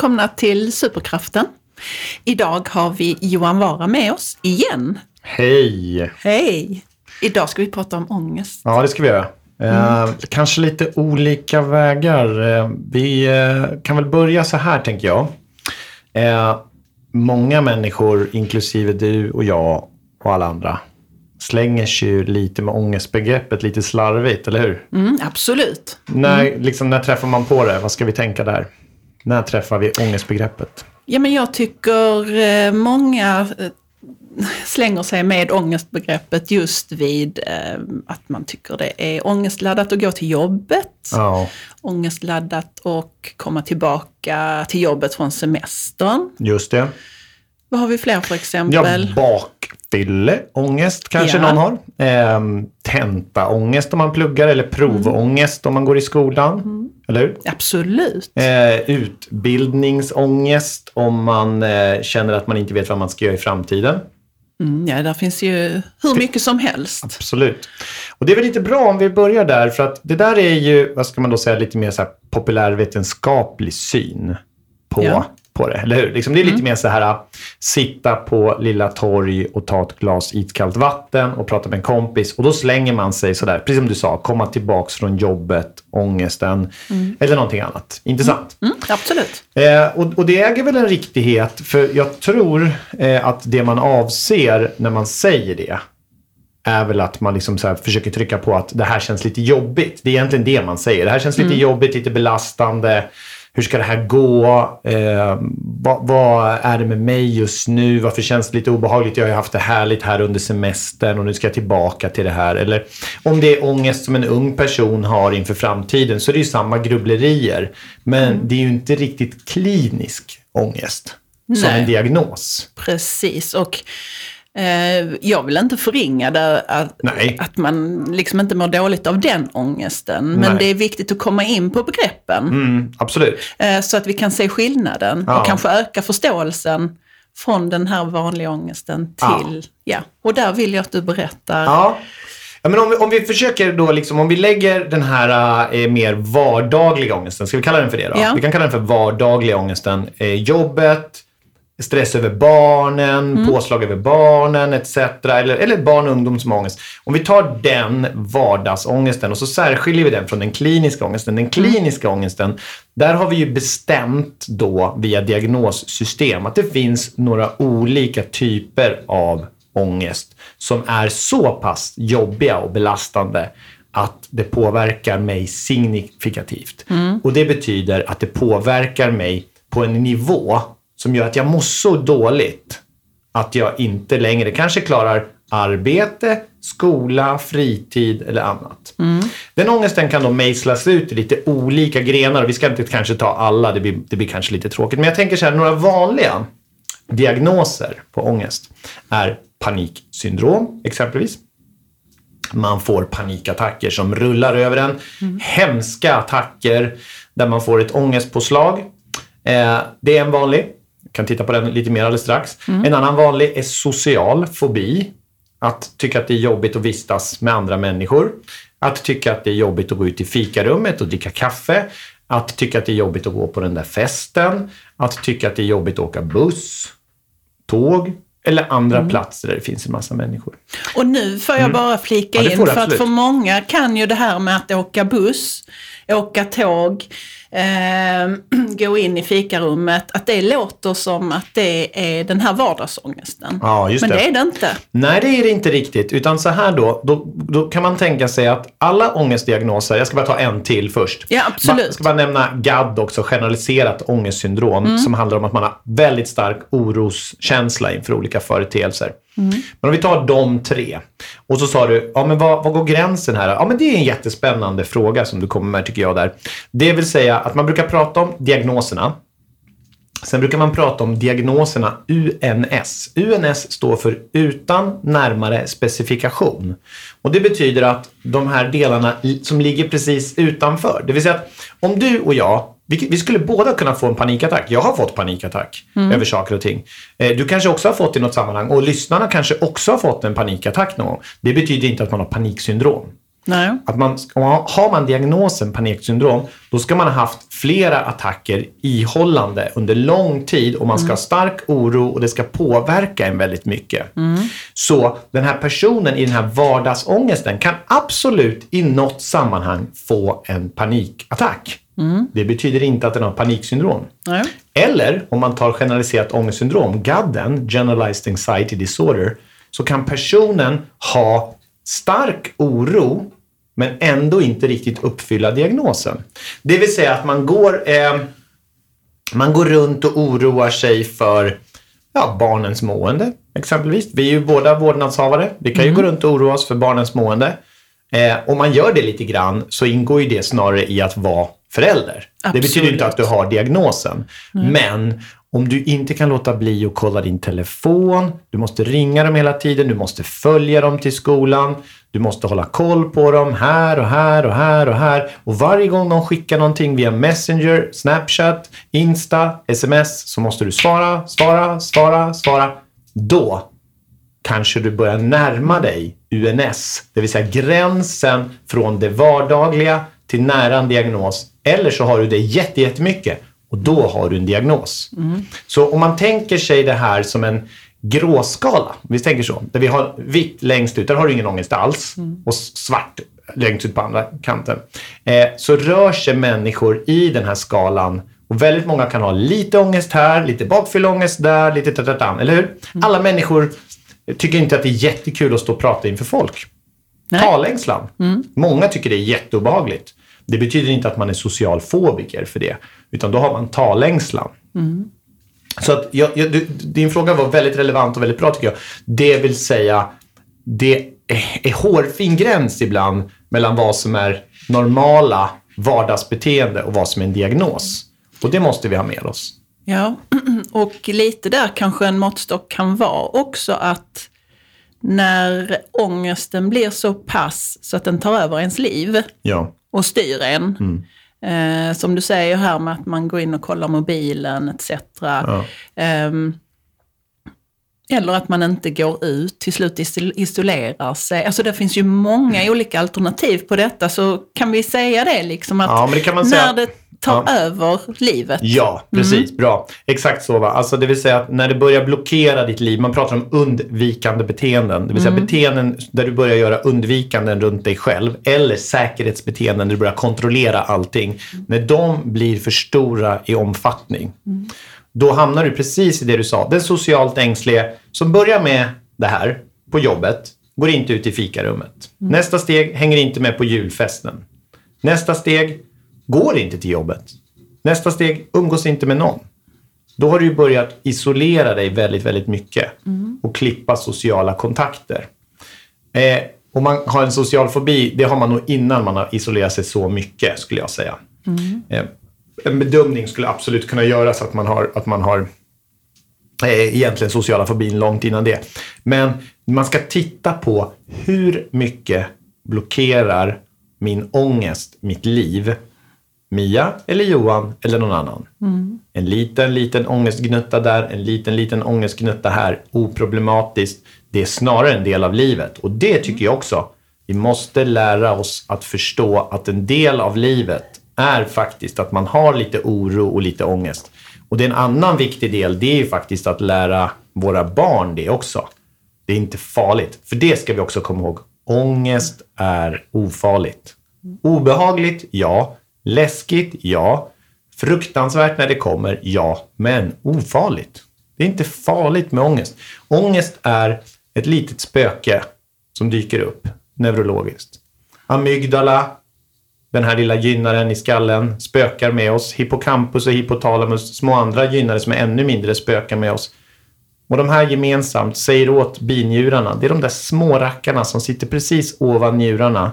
välkomna till Superkraften. Idag har vi Johan Vara med oss igen. Hej! Hej! Idag ska vi prata om ångest. Ja, det ska vi göra. Mm. Eh, kanske lite olika vägar. Eh, vi eh, kan väl börja så här, tänker jag. Eh, många människor, inklusive du och jag och alla andra, slänger sig lite med ångestbegreppet lite slarvigt, eller hur? Mm, absolut. Mm. När, liksom, när träffar man på det? Vad ska vi tänka där? När träffar vi ångestbegreppet? Ja, men jag tycker eh, många eh, slänger sig med ångestbegreppet just vid eh, att man tycker det är ångestladdat att gå till jobbet. Ja. Ångestladdat att komma tillbaka till jobbet från semestern. Just det. Vad har vi fler för exempel? Ja, bakfylleångest kanske Ja. någon har. Eh, tentaångest om man pluggar eller provångest om man går i skolan. Eller hur? Absolut. Eh, utbildningsångest om man eh, känner att man inte vet vad man ska göra i framtiden. Mm, ja, där finns ju hur mycket som helst. Absolut. Och det är väl lite bra om vi börjar där, för att det där är ju, vad ska man då säga, lite mer så här populärvetenskaplig syn på, Ja. På det. Eller hur? Liksom det är lite mer så här, sitta på Lilla Torg och ta ett glas iskallt vatten och prata med en kompis. Och då slänger man sig sådär, precis som du sa, komma tillbaks från jobbet, ångesten eller någonting annat. Intressant. Mm, absolut. Eh, och, och det äger väl en riktighet, för jag tror eh, att det man avser när man säger det är väl att man liksom så försöker trycka på att det här känns lite jobbigt. Det är egentligen det man säger. Det här känns lite jobbigt, lite belastande. Hur ska det här gå? Eh, vad, vad är det med mig just nu? Varför känns det lite obehagligt? Jag har ju haft det härligt här under semestern och nu ska jag tillbaka till det här. Eller om det är ångest som en ung person har inför framtiden så är det ju samma grubblerier. Men det är ju inte riktigt klinisk ångest som Nej. en diagnos. Precis. Och jag vill inte förringa det, att, Nej. att man liksom inte mår dåligt av den ångesten. Men Nej. det är viktigt att komma in på begreppen. Mm, absolut. Eh, så att vi kan se skillnaden Ja. och kanske öka förståelsen från den här vanliga ångesten Ja. till, ja. Och där vill jag att du berättar. Ja. Ja, men om, vi, om vi försöker då, liksom, om vi lägger den här eh, mer vardagliga ångesten, ska vi kalla den för det då? Ja. Vi kan kalla den för vardagliga ångesten. Eh, jobbet, stress över barnen, Mm. påslag över barnen etc. Eller, eller barn och ungdom som har ångest. Om vi tar den vardagsångesten och så särskiljer vi den från den kliniska ångesten. Den kliniska ångesten, där har vi ju bestämt då via diagnossystem att det finns några olika typer av ångest som är så pass jobbiga och belastande att det påverkar mig signifikativt. Och det betyder att det påverkar mig på en nivå som gör att jag mår så dåligt att jag inte längre kanske klarar arbete, skola, fritid eller annat. Den ångesten kan då mejslas ut i lite olika grenar vi ska inte kanske ta alla, det blir, det blir kanske lite tråkigt. Men jag tänker så här, några vanliga diagnoser på ångest är paniksyndrom exempelvis. Man får panikattacker som rullar över en. Hemska attacker där man får ett ångestpåslag. Eh, det är en vanlig. Kan titta på den lite mer alldeles strax. En annan vanlig är social fobi. Att tycka att det är jobbigt att vistas med andra människor. Att tycka att det är jobbigt att gå ut i fikarummet och dricka kaffe. Att tycka att det är jobbigt att gå på den där festen. Att tycka att det är jobbigt att åka buss, tåg eller andra platser där det finns en massa människor. Och nu får jag bara flika Mm. Ja, in, för att för många kan ju det här med att åka buss, åka tåg, eh, gå in i fikarummet, att det låter som att det är den här vardagsångesten. Ja, just Men det. det är det inte. Nej, det är det inte riktigt. Utan så här då, då, då kan man tänka sig att alla ångestdiagnoser, jag ska bara ta en till först. Ja, absolut. Jag ska bara nämna GAD också, generaliserat ångestsyndrom, Mm. som handlar om att man har väldigt stark oroskänsla inför olika företeelser. Mm. Men om vi tar de tre. Och så sa du, ja men vad, vad går gränsen här? Ja men det är en jättespännande fråga som du kommer med tycker jag där. Det vill säga att man brukar prata om diagnoserna. Sen brukar man prata om diagnoserna UNS. UNS står för utan närmare specifikation. Och det betyder att de här delarna som ligger precis utanför. Det vill säga att om du och jag, vi, skulle båda kunna få en panikattack. Jag har fått panikattack över saker och ting. Eh, Du kanske också har fått i något sammanhang och lyssnarna kanske också har fått en panikattack någon gång. Det betyder inte att man har paniksyndrom. Nej. Att man, har man diagnosen paniksyndrom, då ska man ha haft flera attacker ihållande under lång tid och man ska ha stark oro och det ska påverka en väldigt mycket. Så den här personen i den här vardagsångesten kan absolut i något sammanhang få en panikattack. Det betyder inte att den har paniksyndrom. Nej. Eller om man tar generaliserat ångestsyndrom, GADden, Generalized Anxiety Disorder, så kan personen ha stark oro men ändå inte riktigt uppfylla diagnosen. Det vill säga att man går, eh, man går runt och oroar sig för ja, barnens mående exempelvis. Vi är ju båda vårdnadshavare. Vi kan ju gå runt och oroa oss för barnens mående. Eh, om man gör det lite grann så ingår ju det snarare i att vara förälder. Det betyder inte att du har diagnosen. Men om du inte kan låta bli att kolla din telefon, du måste ringa dem hela tiden, du måste följa dem till skolan, du måste hålla koll på dem här och här och här och här. Och varje gång de skickar någonting via Messenger, Snapchat, Insta, sms så måste du svara, svara, svara, svara. Då kanske du börjar närma dig UNS, det vill säga gränsen från det vardagliga till nära en diagnos. Eller så har du det jätte- jättemycket och då har du en diagnos. Så om man tänker sig det här som en gråskala, vi tänker så, där vi har vitt längst ut, där har du ingen ångest alls, och svart längst ut på andra kanten. Eh, så rör sig människor i den här skalan och väldigt många kan ha lite ångest här, lite bakfylleångest där, lite tatatan, eller hur? Alla människor tycker inte att det är jättekul att stå och prata inför folk. Nej. Talängslan. Många tycker det är jätteobehagligt. Det betyder inte att man är social fobiker för det, utan då har man talängslan. Så att jag, jag, du, din fråga var väldigt relevant och väldigt bra tycker jag. Det vill säga, det är, är hårfin gräns ibland mellan vad som är normala vardagsbeteende och vad som är en diagnos. Och det måste vi ha med oss. Ja, och lite där kanske en måttstock kan vara också att när ångesten blir så pass så att den tar över ens liv Ja. och styr en. Mm. Eh, som du säger här med att man går in och kollar mobilen etc. Ja. Ehm, eller att man inte går ut, till slut iso- isolerar sig. Alltså det finns ju många olika alternativ på detta. Så kan vi säga det liksom att Ja, det man säga. när det tar Ja. över livet. Ja, precis. Bra. Exakt så. Va? Alltså, det vill säga att när det börjar blockera ditt liv, man pratar om undvikande beteenden. Det vill säga beteenden där du börjar göra undvikanden runt dig själv. Eller säkerhetsbeteenden där du börjar kontrollera allting. När de blir för stora i omfattning. Då hamnar du precis i det du sa. Den socialt ängslige som börjar med det här på jobbet, går inte ut i fikarummet. Nästa steg, hänger inte med på julfesten. Nästa steg, går inte till jobbet. Nästa steg, umgås inte med någon. Då har du börjat isolera dig väldigt, väldigt mycket och klippa sociala kontakter. Eh, om man har en social fobi, det har man nog innan man har isolerat sig så mycket, skulle jag säga. Eh, en bedömning skulle absolut kunna göras att man har, att man har eh, egentligen sociala fobin långt innan det. Men man ska titta på hur mycket blockerar min ångest mitt liv? Mia eller Johan eller någon annan. En liten, liten ångestgnutta där, en liten, liten ångestgnutta här. Oproblematiskt. Det är snarare en del av livet. Och det tycker jag också. Vi måste lära oss att förstå att en del av livet är faktiskt att man har lite oro och lite ångest. Och det är en annan viktig del, det är ju faktiskt att lära våra barn det också. Det är inte farligt. För det ska vi också komma ihåg. Ångest är ofarligt. Obehagligt, ja. Läskigt, ja. Fruktansvärt när det kommer, ja. Men ofarligt. Det är inte farligt med ångest. Ångest är ett litet spöke som dyker upp neurologiskt. Amygdala, den här lilla gynnaren i skallen, spökar med oss. Hippocampus och hypotalamus, små andra gynnare som är ännu mindre, spökar med oss. Och de här gemensamt säger åt binjurarna, det är de där små rackarna som sitter precis ovan njurarna,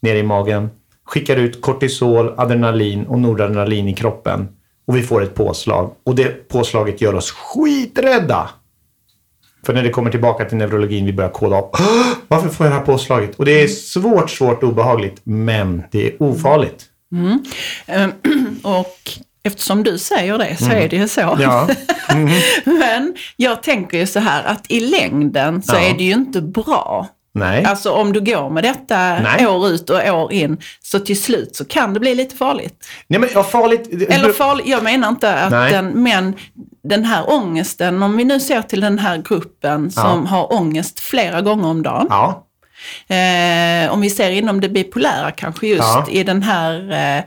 nere i magen, skickar ut kortisol, adrenalin och noradrenalin i kroppen. Och vi får ett påslag. Och det påslaget gör oss skiträdda. För när det kommer tillbaka till neurologin, vi börjar koda av. "Åh, Varför får jag det här påslaget? Och det är svårt, svårt obehagligt. Men det är ofarligt. Ehm, Och eftersom du säger det så är det ju så. Mm. Ja. Men jag tänker ju så här att i längden så Ja. är det ju inte bra Nej. Alltså om du går med detta Nej. år ut och år in, så till slut så kan det bli lite farligt. Nej, men ja, farligt. Eller farligt, jag menar inte att Nej. den, men den här ångesten, om vi nu ser till den här gruppen som har ångest flera gånger om dagen. Ja, Eh, om vi ser inom det bipolära kanske just Ja. i den här, eh,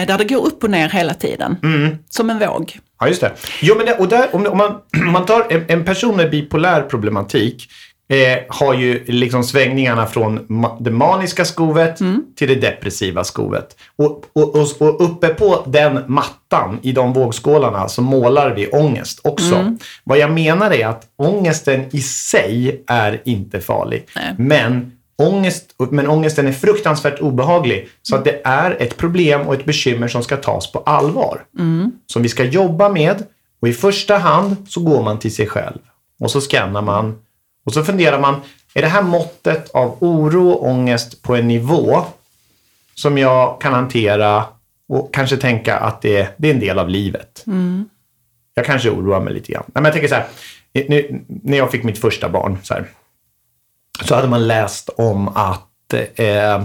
eh, där det går upp och ner hela tiden. Mm. Som en våg. Ja, just det. Jo, men det, och där, om, om, man, om man tar en, en person med bipolär problematik eh, har ju liksom svängningarna från ma det maniska skovet till det depressiva skovet. Och, och, och, och uppe på den mattan i de vågskålarna så målar vi ångest också. Vad jag menar är att ångesten i sig är inte farlig. Nej. Men, ångest, men ångesten är fruktansvärt obehaglig. Så att det är ett problem och ett bekymmer som ska tas på allvar. Som vi ska jobba med. Och i första hand så går man till sig själv. Och så skannar man. Och så funderar man, är det här måttet av oro och ångest på en nivå som jag kan hantera och kanske tänka att det, är- det är en del av livet. Jag kanske oroar mig lite grann. Nej, men jag tänker så här, nu, när jag fick mitt första barn så, här, så hade man läst om att eh,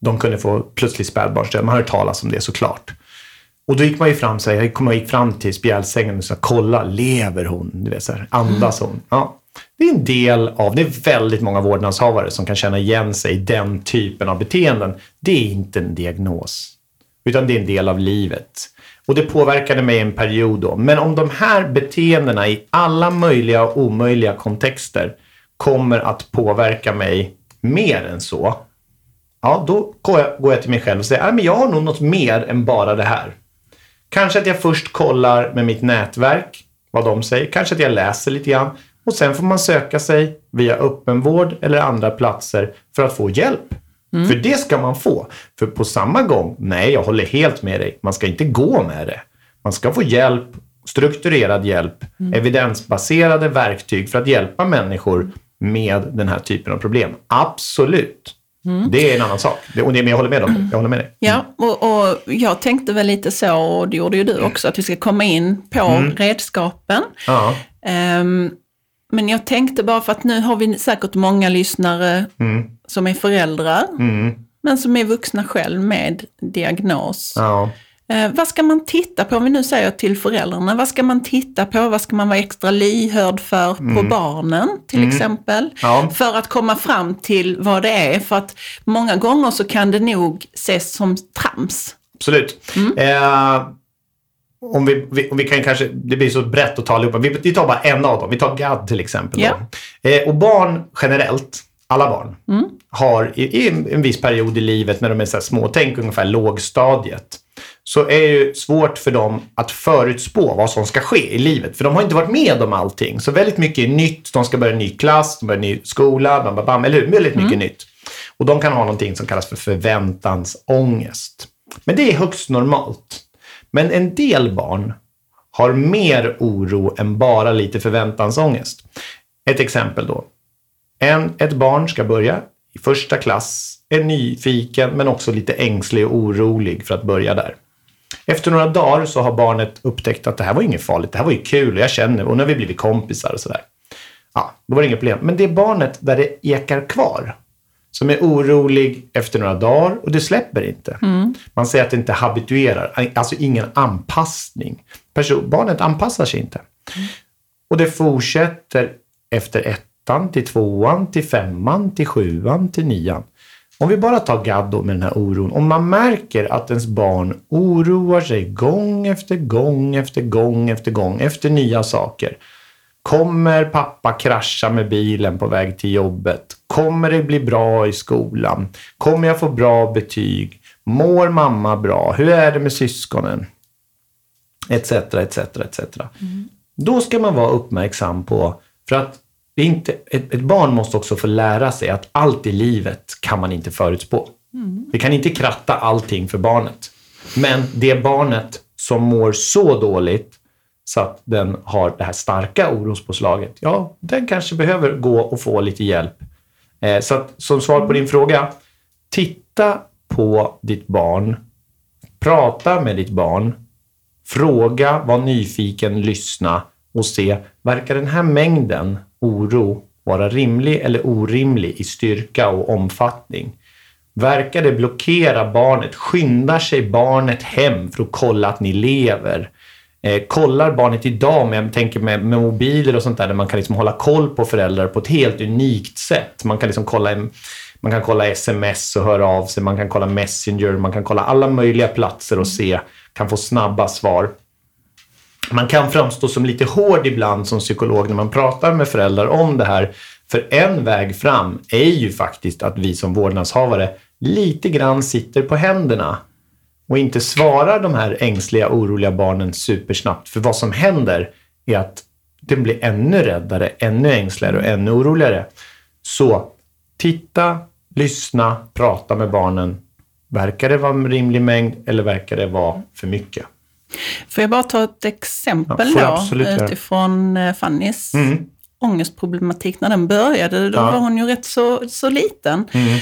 de kunde få plötslig spädbarnsdöd. Man har hört talas om det såklart. Och då gick man ju fram, så här, jag gick fram till spjälsängen och sa kolla, lever hon? Du vet, så här, andas hon? Ja. Det är en del av, det är väldigt många vårdnadshavare som kan känna igen sig i den typen av beteenden. Det är inte en diagnos, utan det är en del av livet. Och det påverkade mig en period då. Men om de här beteendena i alla möjliga och omöjliga kontexter kommer att påverka mig mer än så, ja, då går jag, till mig själv och säger, "Nej, men jag har nog något mer än bara det här. Kanske att jag först kollar med mitt nätverk vad de säger. Kanske att jag läser lite grann. Och sen får man söka sig via öppenvård eller andra platser för att få hjälp. För det ska man få. För på samma gång, nej jag håller helt med dig, man ska inte gå med det. Man ska få hjälp, strukturerad hjälp, evidensbaserade verktyg för att hjälpa människor med den här typen av problem. Absolut. Det är en annan sak. Det, och det, men jag håller med om det. Jag håller med dig. Ja, och, och jag tänkte väl lite så, och det gjorde ju du också, att vi ska komma in på redskapen. Ja. Ehm, men jag tänkte bara för att nu har vi säkert många lyssnare som är föräldrar, men som är vuxna själv med diagnos. Ja. Eh, vad ska man titta på, om vi nu säger till föräldrarna, vad ska man titta på, vad ska man vara extra lyhörd för på barnen till exempel? Ja. För att komma fram till vad det är, för att många gånger så kan det nog ses som trams. Absolut. Eh, om vi, vi, om vi kan kanske, det blir så brett att ta allihopa. Vi, vi tar bara en av dem. Vi tar GAD till exempel. då. Eh, och barn generellt, alla barn, har i, i en, viss period i livet när de är så små, tänk ungefär lågstadiet, så är det ju svårt för dem att förutspå vad som ska ske i livet. För de har inte varit med om allting. Så väldigt mycket är nytt. De ska börja en ny klass, de börjar en ny skola, bam, bam, bam, eller hur? Väldigt mycket nytt. Och de kan ha någonting som kallas för förväntansångest. Men det är högst normalt. Men en del barn har mer oro än bara lite förväntansångest. Ett exempel då. En, ett barn ska börja i första klass, är nyfiken men också lite ängslig och orolig för att börja där. Efter några dagar så har barnet upptäckt att det här var inget farligt, det här var ju kul och jag känner och nu har vi blivit kompisar och sådär. Ja, då var det inget problem. Men det barnet där det ekar kvar som är orolig efter några dagar och det släpper inte. Man säger att det inte habituerar, alltså ingen anpassning. Person, barnet anpassar sig inte. Och det fortsätter efter ettan till tvåan till femman till sjuan till nian. Om vi bara tar gadd då med den här oron. Om man märker att ens barn oroar sig gång efter gång efter gång efter gång efter nya saker. Kommer pappa krascha med bilen på väg till jobbet? Kommer det bli bra i skolan? Kommer jag få bra betyg? Mår mamma bra? Hur är det med syskonen? Etc, etc, etc. Då ska man vara uppmärksam på, för att inte, ett, ett barn måste också få lära sig att allt i livet kan man inte förutspå. Vi kan inte kratta allting för barnet. Men det barnet som mår så dåligt så att den har det här starka orospåslaget, ja, den kanske behöver gå och få lite hjälp. Eh, så att, som svar på din fråga, titta på ditt barn, prata med ditt barn, fråga, var nyfiken, lyssna och se, verkar den här mängden oro vara rimlig eller orimlig i styrka och omfattning? Verkar det blockera barnet? Skyndar sig barnet hem för att kolla att ni lever? Eh, kollar barnet idag, med, jag tänker med, med, mobiler och sånt där, där man kan liksom hålla koll på föräldrar på ett helt unikt sätt. Man kan liksom kolla, man kan kolla sms och höra av sig, man kan kolla Messenger, man kan kolla alla möjliga platser och se, kan få snabba svar. Man kan framstå som lite hård ibland som psykolog när man pratar med föräldrar om det här. För en väg fram är ju faktiskt att vi som vårdnadshavare lite grann sitter på händerna och inte svarar de här ängsliga, oroliga barnen supersnabbt. För vad som händer är att de blir ännu räddare, ännu ängsligare och ännu oroligare. Så titta, lyssna, prata med barnen. Verkar det vara en rimlig mängd eller verkar det vara för mycket? Får jag bara ta ett exempel ja, då utifrån. Eh, Fannys mm. ångestproblematik när den började. Då ja. var hon ju rätt så, så liten. Mm.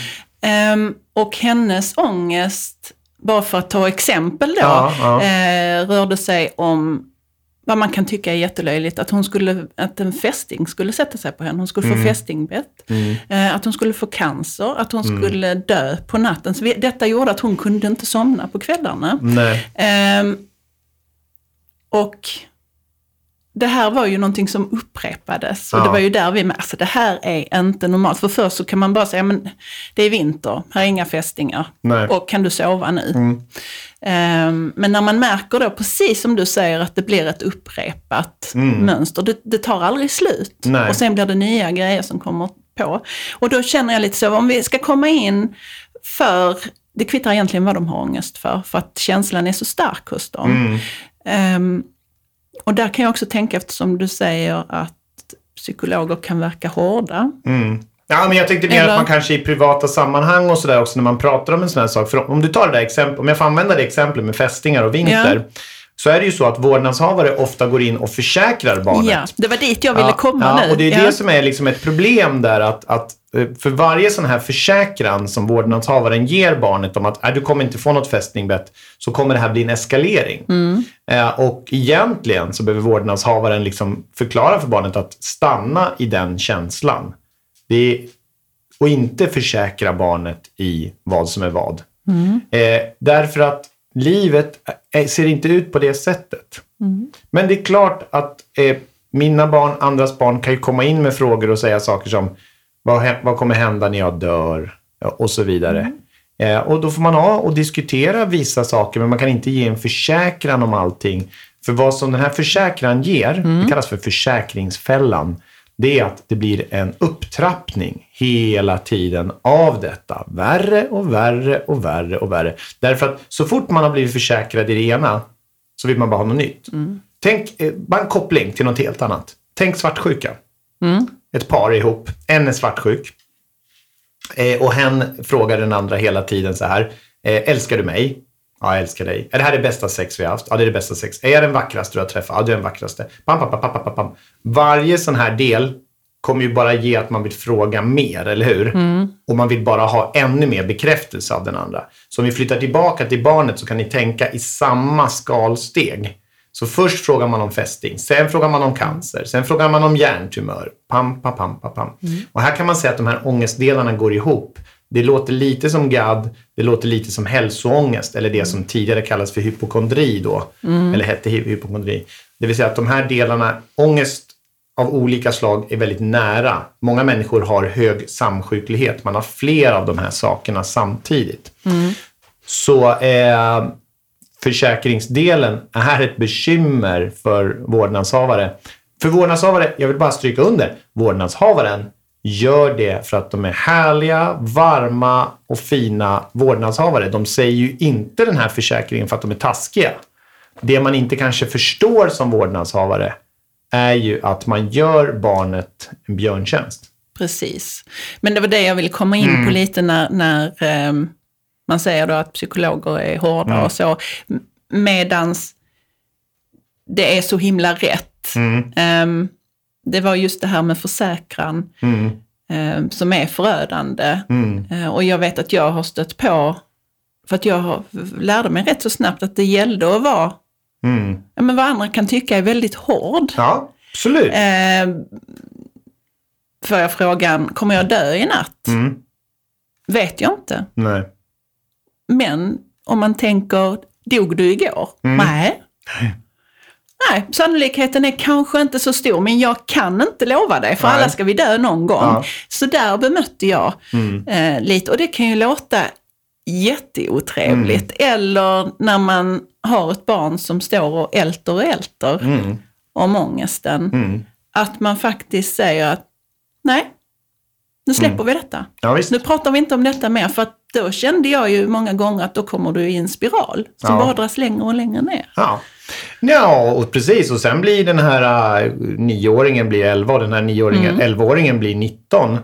Um, och hennes ångest bara för att ta exempel då, ja, ja. Eh, rörde sig om vad man kan tycka är jättelöjligt, att, hon skulle, att en fästing skulle sätta sig på henne. Hon skulle mm. få fästingbett, mm. eh, att hon skulle få cancer, att hon mm. skulle dö på natten. Så vi, detta gjorde att hon kunde inte somna på kvällarna. Eh, och det här var ju någonting som upprepades. Och ja. det var ju där vi med, alltså det här är inte normalt. För först så kan man bara säga, men det är vinter, här är inga fästingar. Nej. Och kan du sova nu? Mm. Um, men när man märker då, precis som du säger, att det blir ett upprepat mm. mönster. Det, det, tar aldrig slut. Nej. Och sen blir det nya grejer som kommer på. Och då känner jag lite så, om vi ska komma in för, det kvittar egentligen vad de har ångest för, för att känslan är så stark hos dem. Mm. Um, och där kan jag också tänka, eftersom du säger att psykologer kan verka hårda. Mm. Ja, men jag tänkte mer Eller... att man kanske i privata sammanhang och sådär också när man pratar om en sån här sak. För om du tar det där exemplet, om jag får använda det exemplet med fästingar och vinter. Ja. Så är det ju så att vårdnadshavare ofta går in och försäkrar barnet. Ja, det var dit jag ville ja, komma ja, nu. Och det är det som är liksom ett problem där att, att Eh, för varje sån här försäkran som vårdnadshavaren ger barnet om att äh, du kommer inte få något fästingbett så kommer det här bli en eskalering. Mm. Eh, och egentligen så behöver vårdnadshavaren liksom förklara för barnet att stanna i den känslan. Är, och inte försäkra barnet i vad som är vad. Mm. Eh, därför att livet ser inte ut på det sättet. Mm. Men det är klart att eh, mina barn, andras barn kan ju komma in med frågor och säga saker som vad, vad kommer hända när jag dör? Och så vidare. Mm. Eh, och då får man ha och diskutera vissa saker, men man kan inte ge en försäkran om allting. För vad som den här försäkran ger, mm. det kallas för försäkringsfällan, det är att det blir en upptrappning hela tiden av detta. Värre och värre och värre och värre. Därför att så fort man har blivit försäkrad i det ena så vill man bara ha något nytt. Mm. Tänk, eh, bara en koppling till något helt annat. Tänk svartsjuka. Mm ett par ihop. En är svartsjuk. Eh, och hen frågar den andra hela tiden så här. Eh, älskar du mig? Ja, jag älskar dig. Är det här det bästa sex vi har haft? Ja, det är det bästa sex. Är jag den vackraste du har träffat? Ja, du är den vackraste. Pam, pam, pam, pam, pam. Varje sån här del kommer ju bara ge att man vill fråga mer, eller hur? Mm. Och man vill bara ha ännu mer bekräftelse av den andra. Så om vi flyttar tillbaka till barnet så kan ni tänka i samma skalsteg. Så först frågar man om fästing, sen frågar man om cancer, sen frågar man om hjärntumör. Pam, pam, pam, pam, pam. Mm. Och här kan man säga att de här ångestdelarna går ihop. Det låter lite som GAD, det låter lite som hälsoångest eller det som tidigare kallades för hypokondri då. Mm. Eller hette hypokondri. Det vill säga att de här delarna, ångest av olika slag är väldigt nära. Många människor har hög samsjuklighet. Man har fler av de här sakerna samtidigt. Mm. Så eh, försäkringsdelen är ett bekymmer för vårdnadshavare. För vårdnadshavare, jag vill bara stryka under, vårdnadshavaren gör det för att de är härliga, varma och fina vårdnadshavare. De säger ju inte den här försäkringen för att de är taskiga. Det man inte kanske förstår som vårdnadshavare är ju att man gör barnet en björntjänst. Precis. Men det var det jag ville komma in mm. på lite när, när um man säger då att psykologer är hårda mm. och så. Medans det är så himla rätt. Mm. Um, det var just det här med försäkran mm. um, som är förödande. Uh, och jag vet att jag har stött på, för att jag har, lärde mig rätt så snabbt att det gällde att vara, mm. ja, men vad andra kan tycka är väldigt hård. Ja, absolut. Uh, får jag frågan, kommer jag dö i natt? Mm. Vet jag inte. Nej. Men om man tänker, dog du igår? Mm. Nej. Nej, sannolikheten är kanske inte så stor, men jag kan inte lova dig, för Nej. alla ska vi dö någon gång. Ja. Så där bemötte jag Mm. eh, lite. Och det kan ju låta jätteotrevligt. Eller när man har ett barn som står och älter och älter Mm. om ångesten. Mm. Att man faktiskt säger att nej, nu släpper vi detta. Ja. Nu pratar vi inte om detta mer, för att då kände jag ju många gånger att då kommer du i en spiral som Ja. bara dras längre och längre ner. Ja. ja, och precis. Och sen blir den här uh, nioåringen blir 11 och den här nioåringen, Mm. 11-åringen blir 19.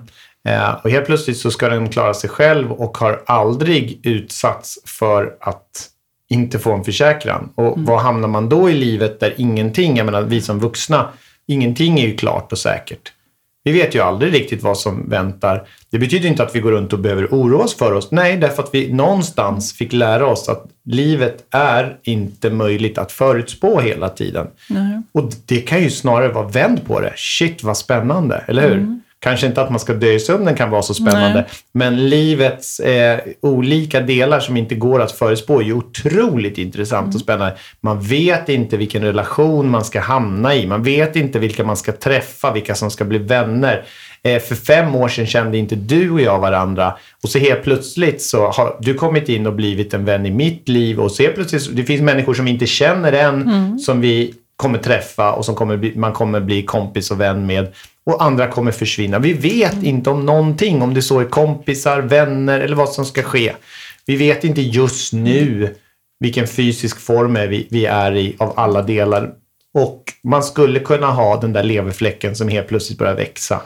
Eh, och helt plötsligt så ska den klara sig själv och har aldrig utsatts för att inte få en försäkran. Och Mm. var hamnar man då i livet där ingenting, jag menar vi som vuxna, ingenting är ju klart och säkert. Vi vet ju aldrig riktigt vad som väntar. Det betyder inte att vi går runt och behöver oroa oss för oss. Nej, därför att vi någonstans fick lära oss att livet är inte möjligt att förutspå hela tiden. Nej. Och det kan ju snarare vara vänd på det. Shit vad spännande, eller hur? Kanske inte att man ska dö i sömnen kan vara så spännande. Nej. Men livets eh, olika delar som inte går att förutspå är ju otroligt intressant och spännande. Man vet inte vilken relation man ska hamna i. Man vet inte vilka man ska träffa, vilka som ska bli vänner. Eh, för fem år sedan kände inte du och jag varandra. Och så helt plötsligt så har du kommit in och blivit en vän i mitt liv. Och så helt plötsligt, det finns människor som vi inte känner än, som vi kommer träffa och som kommer bli, man kommer bli kompis och vän med. Och andra kommer försvinna. Vi vet inte om någonting, om det så är kompisar, vänner eller vad som ska ske. Vi vet inte just nu vilken fysisk form är vi, vi är i av alla delar. Och man skulle kunna ha den där leverfläcken som helt plötsligt börjar växa.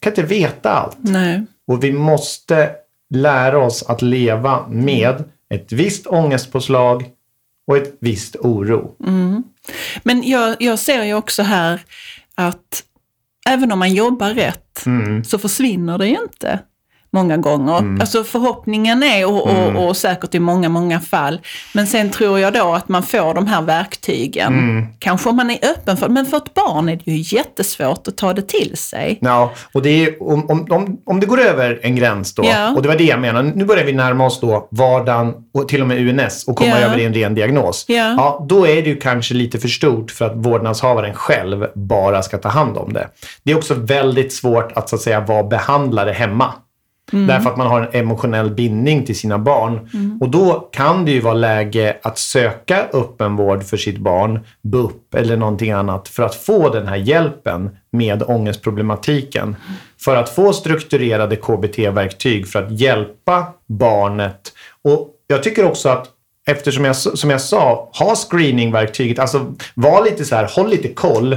kan inte veta allt. Nej. Och vi måste lära oss att leva med ett visst ångestpåslag och ett visst oro. Men jag, jag ser ju också här att även om man jobbar rätt Mm. så försvinner det ju inte många gånger. Alltså förhoppningen är, och, Mm. och, och säkert i många, många fall, men sen tror jag då att man får de här verktygen. Mm. Kanske om man är öppen för men för ett barn är det ju jättesvårt att ta det till sig. Ja, och det är, om, om, om, om det går över en gräns då, Ja. och det var det jag menade, nu börjar vi närma oss då vardagen och till och med UNS och komma Ja. över i en ren diagnos. Ja. då är det ju kanske lite för stort för att vårdnadshavaren själv bara ska ta hand om det. Det är också väldigt svårt att så att säga vara behandlare hemma. Därför att man har en emotionell bindning till sina barn. Och då kan det ju vara läge att söka öppenvård för sitt barn, BUP eller någonting annat, för att få den här hjälpen med ångestproblematiken. För att få strukturerade KBT-verktyg för att hjälpa barnet. Och jag tycker också att Eftersom jag, som jag sa, ha screeningverktyget. Alltså var lite så här, håll lite koll.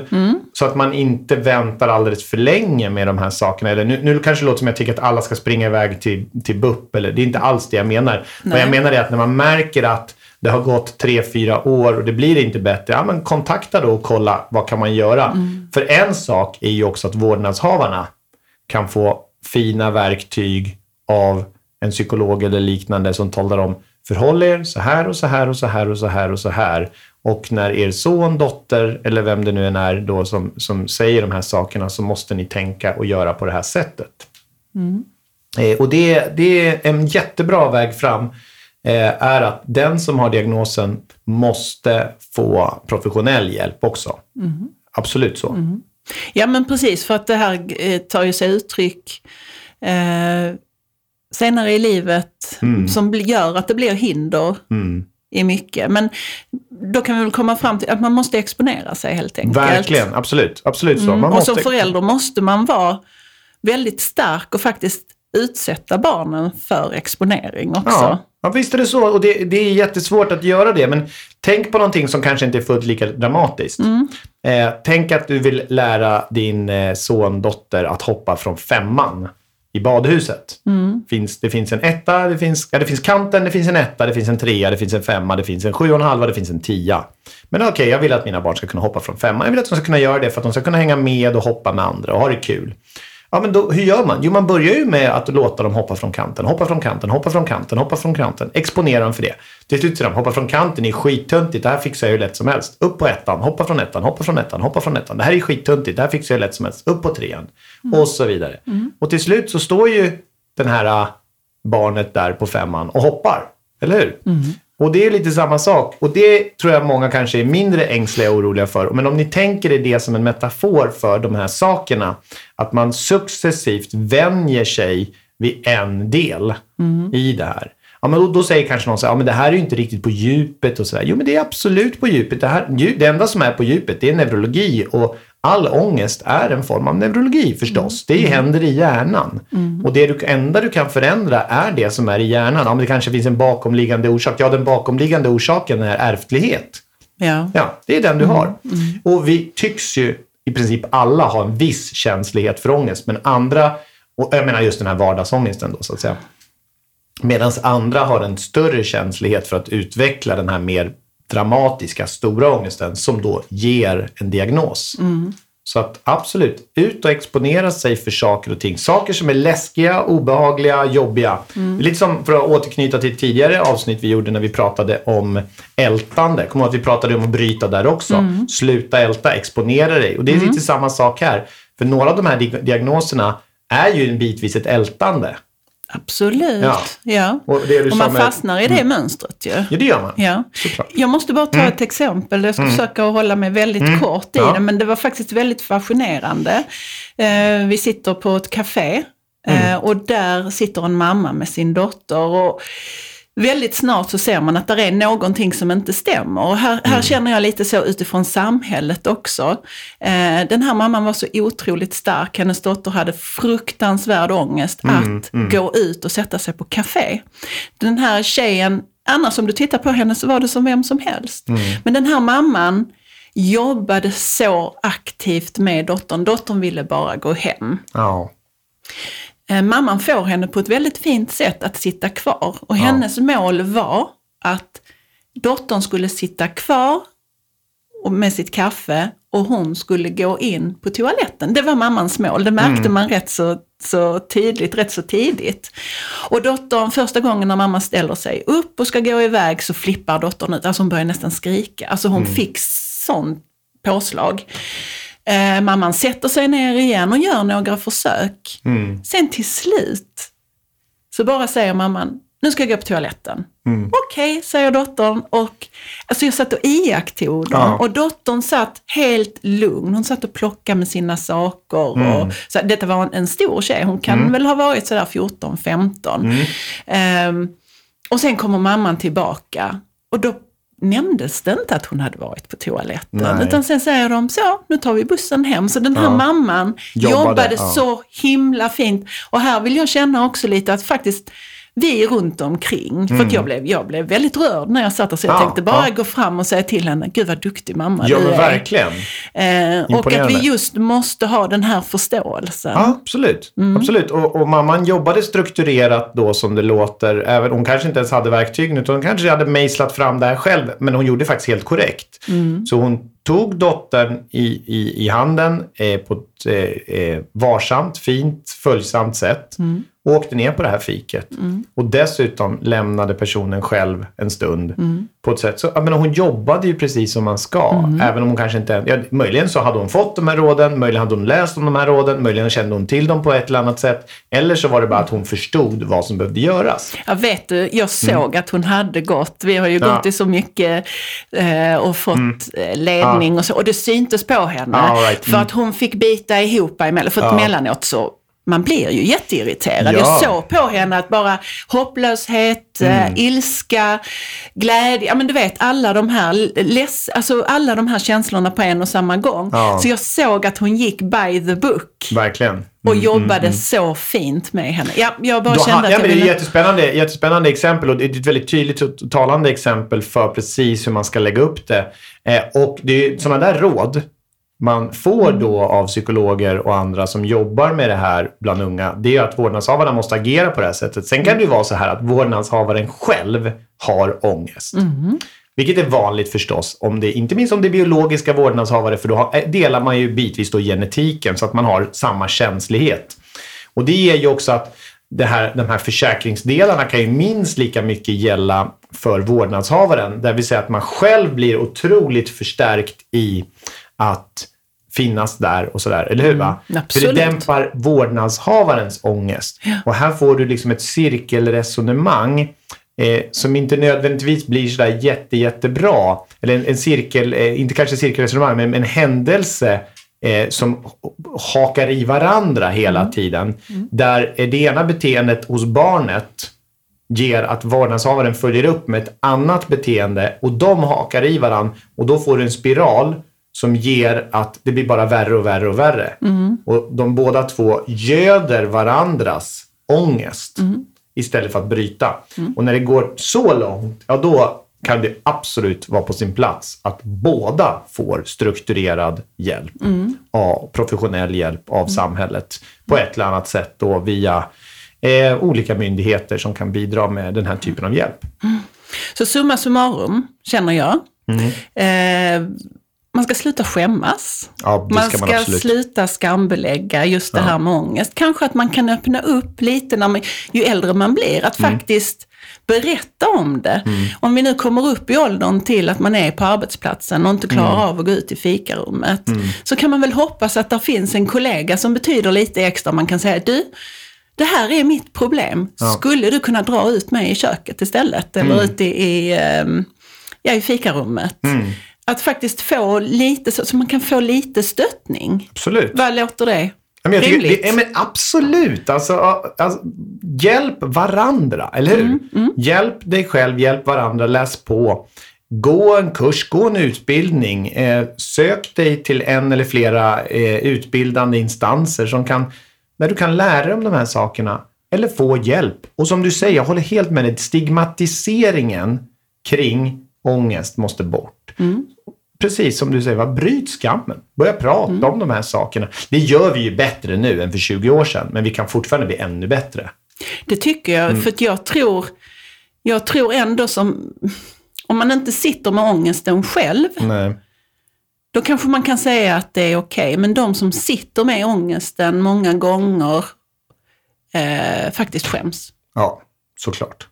Så att man inte väntar alldeles för länge med de här sakerna. Eller nu, nu kanske det låter som jag tycker att alla ska springa iväg till, till BUP. Eller, det är inte alls det jag menar. Vad jag menar är att när man märker att det har gått tre, fyra år och det blir inte bättre. Ja, men kontakta då och kolla vad kan man göra. För en sak är ju också att vårdnadshavarna kan få fina verktyg av en psykolog eller liknande som talar om förhåll er så här och så här och så här och så här och så här. Och när er son, dotter eller vem det nu än är då som, som säger de här sakerna så måste ni tänka och göra på det här sättet. Eh, och det, det är en jättebra väg fram eh, är att den som har diagnosen måste få professionell hjälp också. Absolut så. Ja men precis, för att det här eh, tar ju sig uttryck eh, senare i livet som bli- gör att det blir hinder Mm. i mycket. Men då kan vi väl komma fram till att man måste exponera sig helt enkelt. Verkligen, absolut. Absolut så. Mm. Och måste... som förälder måste man vara väldigt stark och faktiskt utsätta barnen för exponering också. Ja, ja, visst är det så. Och det, det är jättesvårt att göra det. Men tänk på någonting som kanske inte är fullt lika dramatiskt. Eh, tänk att du vill lära din eh, son, dotter att hoppa från femman i badhuset. Finns, det finns en etta, det finns, ja, det finns kanten, det finns en etta, det finns en trea, det finns en femma, det finns en sju och en halva, det finns en tia. Men okej, jag vill att mina barn ska kunna hoppa från femman. Jag vill att de ska kunna göra det för att de ska kunna hänga med och hoppa med andra och ha det kul. Ja, men då, hur gör man? Jo, man börjar ju med att låta dem hoppa från kanten, hoppa från kanten, hoppa från kanten, hoppa från kanten. Exponera dem för det. Till slut säger de, hoppa från kanten är skittöntigt, det här fixar jag ju lätt som helst. Upp på ettan, hoppa från ettan, hoppa från ettan, hoppa från ettan. Det här är skittöntigt, det här fixar jag lätt som helst. Upp på trean. Mm. Och så vidare. Mm. Och till slut så står ju den här äh, barnet där på femman och hoppar. Eller hur? Mm. Och det är lite samma sak. Och det tror jag många kanske är mindre ängsliga och oroliga för. Men om ni tänker er det som en metafor för de här sakerna. Att man successivt vänjer sig vid en del mm. i det här. Ja, men då, då, säger kanske någon så här, ja, men det här är ju inte riktigt på djupet och så där. Jo, men det är absolut på djupet. Det, här, det enda som är på djupet, det är neurologi. Och all ångest är en form av neurologi förstås. Mm. Det händer i hjärnan. Mm. Och det du, enda du kan förändra är det som är i hjärnan. Om det kanske finns en bakomliggande orsak. Ja, den bakomliggande orsaken är ärftlighet. Ja. ja det är den du mm. har. Mm. Och vi tycks ju i princip alla ha en viss känslighet för ångest. Men andra, och jag menar just den här vardagsångesten då så att säga. Medan andra har en större känslighet för att utveckla den här mer dramatiska, stora ångesten som då ger en diagnos. Mm. Så att absolut, ut och exponera sig för saker och ting. Saker som är läskiga, obehagliga, jobbiga. Mm. Lite som, för att återknyta till ett tidigare avsnitt vi gjorde när vi pratade om ältande. Kommer att vi pratade om att bryta där också. Mm. Sluta älta, exponera dig. Och det är mm. lite samma sak här. För några av de här diagnoserna är ju bitvis ett ältande. Absolut. Ja. ja. Och, och man fastnar i det mm. mönstret ju. Ja, det gör man. Ja. Jag måste bara ta mm. ett exempel. Jag ska mm. försöka hålla mig väldigt mm. kort i ja. det, men det var faktiskt väldigt fascinerande. Eh, vi sitter på ett café mm. eh, och där sitter en mamma med sin dotter. Och väldigt snart så ser man att det är någonting som inte stämmer. Och här, här mm. känner jag lite så utifrån samhället också. Eh, den här mamman var så otroligt stark, hennes dotter hade fruktansvärd ångest mm, att mm. gå ut och sätta sig på café. Den här tjejen, annars om du tittar på henne så var det som vem som helst. Mm. Men den här mamman jobbade så aktivt med dottern, dottern ville bara gå hem. Ja. Eh, mamman får henne på ett väldigt fint sätt att sitta kvar. Och ja. hennes mål var att dottern skulle sitta kvar med sitt kaffe och hon skulle gå in på toaletten. Det var mammans mål. Det märkte mm. man rätt så, så tydligt, rätt så tidigt. Och dottern, första gången när mamma ställer sig upp och ska gå iväg så flippar dottern ut. Alltså hon börjar nästan skrika. Alltså hon mm. fick sånt påslag. Eh, mamman sätter sig ner igen och gör några försök. Mm. Sen till slut så bara säger mamman, nu ska jag gå på toaletten. Mm. Okej, okay, säger dottern. Och, alltså jag satt och iakttog dem. Ja. Och dottern satt helt lugn. Hon satt och plockade med sina saker. Mm. Och, så, detta var en, en stor tjej. Hon kan mm. väl ha varit sådär 14-15. Um, och sen kommer mamman tillbaka. Och då nämndes det inte att hon hade varit på toaletten. Nej. Utan sen säger de så, nu tar vi bussen hem. Så den här ja. mamman jobbade, jobbade ja. så himla fint. Och här vill jag känna också lite att faktiskt vi runt omkring. Mm. För att mm. jag blev, jag blev väldigt rörd när jag satt och så jag ja, tänkte bara ja. gå fram och säga till henne, gud vad duktig mamma ja, du är. Verkligen. Eh, och att vi just måste ha den här förståelsen. Ja, absolut. Mm. absolut. Och, och, mamman jobbade strukturerat då som det låter. Även, hon kanske inte ens hade verktygen utan hon kanske hade mejslat fram det här själv. Men hon gjorde faktiskt helt korrekt. Mm. Så hon tog dottern i, i, i handen eh, på ett eh, eh varsamt, fint, följsamt sätt. Mm och åkte ner på det här fiket. Mm. Och dessutom lämnade personen själv en stund. Mm. På ett sätt. Så, jag menar, hon jobbade ju precis som man ska. Mm. Även om hon kanske inte... Ja, möjligen så hade hon fått de här råden, möjligen hade hon läst om de här råden, möjligen kände hon till dem på ett eller annat sätt. Eller så var det bara att hon förstod vad som behövde göras. Ja, vet du, jag såg mm. att hon hade gått. Vi har ju ja. gått i så mycket eh, och fått mm. Eh, ledning ja. och så. Och det syntes på henne. Right. För mm. att hon fick bita ihop emellan. För att emellanåt så man blir ju jätteirriterad. Ja. Jag såg på henne att bara hopplöshet, mm. äh, ilska, glädje, ja men du vet alla de här less, alltså alla de här känslorna på en och samma gång. Ja. Så jag såg att hon gick by the book. Verkligen. Mm, och jobbade mm, mm. så fint med henne. Ja, jag bara Då, kände att ja, jag ville... Det är jättespännande, jättespännande exempel och det är ett väldigt tydligt och talande exempel för precis hur man ska lägga upp det. Eh, och det är sådana där råd man får då av psykologer och andra som jobbar med det här bland unga, det är att vårdnadshavarna måste agera på det här sättet. Sen kan det ju vara så här att vårdnadshavaren själv har ångest. Mm. Vilket är vanligt förstås, om det, inte minst om det är biologiska vårdnadshavare, för då delar man ju bitvis då genetiken så att man har samma känslighet. Och det ger ju också att det här, de här försäkringsdelarna kan ju minst lika mycket gälla för vårdnadshavaren. Det vill säga att man själv blir otroligt förstärkt i att finnas där och sådär, eller hur? Va? Mm, För det dämpar vårdnadshavarens ångest. Ja. Och här får du liksom ett cirkelresonemang eh, som inte nödvändigtvis blir sådär jätte, jättebra. Eller en, en cirkel, eh, inte kanske cirkelresonemang, men en händelse eh, som hakar i varandra hela mm. tiden. Mm. Där det ena beteendet hos barnet ger att vårdnadshavaren följer upp med ett annat beteende och de hakar i varandra och då får du en spiral som ger att det blir bara värre och värre och värre. Mm. Och de båda två göder varandras ångest mm. istället för att bryta. Mm. Och när det går så långt, ja då kan det absolut vara på sin plats att båda får strukturerad hjälp, mm. av, professionell hjälp av mm. samhället på ett eller annat sätt då via eh, olika myndigheter som kan bidra med den här typen av hjälp. Mm. Så summa summarum, känner jag. Eh, man ska sluta skämmas. Ja, man ska, man sluta skambelägga just det ja. här med ångest. Kanske att man kan öppna upp lite när man, ju äldre man blir, att mm. faktiskt berätta om det. Mm. Om vi nu kommer upp i åldern till att man är på arbetsplatsen och inte klarar mm. av att gå ut i fikarummet, mm. så kan man väl hoppas att det finns en kollega som betyder lite extra. Man kan säga, du, det här är mitt problem. Ja. Skulle du kunna dra ut mig i köket istället? Eller mm. ut i, i, ehm, ja, i fikarummet? Att faktiskt få lite, så, så man kan få lite stöttning. Absolut. Vad låter det? Men jag Rimligt? Tycker, men absolut. Alltså, alltså, hjälp varandra, eller hur? Mm, mm. Hjälp dig själv, hjälp varandra, läs på. Gå en kurs, gå en utbildning. Eh, sök dig till en eller flera eh, utbildande instanser som kan, där du kan lära dig om de här sakerna. Eller få hjälp. Och som du säger, jag håller helt med dig. Stigmatiseringen kring ångest måste bort. Mm. Precis som du säger, va? bryt skammen. Börja prata mm. om de här sakerna. Det gör vi ju bättre nu än för 20 år sedan, men vi kan fortfarande bli ännu bättre. Det tycker jag, mm. för jag tror, jag tror ändå som, om man inte sitter med ångesten själv, Nej. då kanske man kan säga att det är okej. Okay. Men de som sitter med ångesten många gånger eh, faktiskt skäms. Ja, såklart.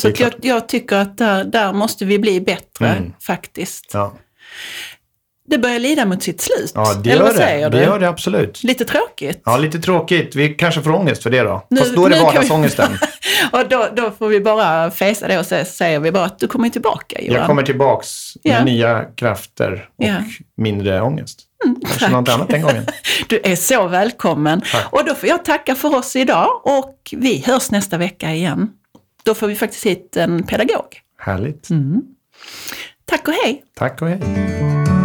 Så jag, jag, tycker att där, där måste vi bli bättre mm. faktiskt. Ja. Det börjar lida mot sitt slut. Ja, det Eller vad säger det. Du? Det gör det absolut. Lite tråkigt. Ja, lite tråkigt. Vi kanske får ångest för det då. Nu, Fast då är det vardagsångesten. Vi... och då, då får vi bara fejsa det och så säger vi bara att du kommer tillbaka Johan. Jag kommer tillbaks med ja. nya krafter och ja. mindre ångest. Mm, Kanske något annat den gången. Du är så välkommen. Tack. Och då får jag tacka för oss idag och vi hörs nästa vecka igen. Då får vi faktiskt hit en pedagog. Härligt. Mm. Tack och hej! Tack och hej!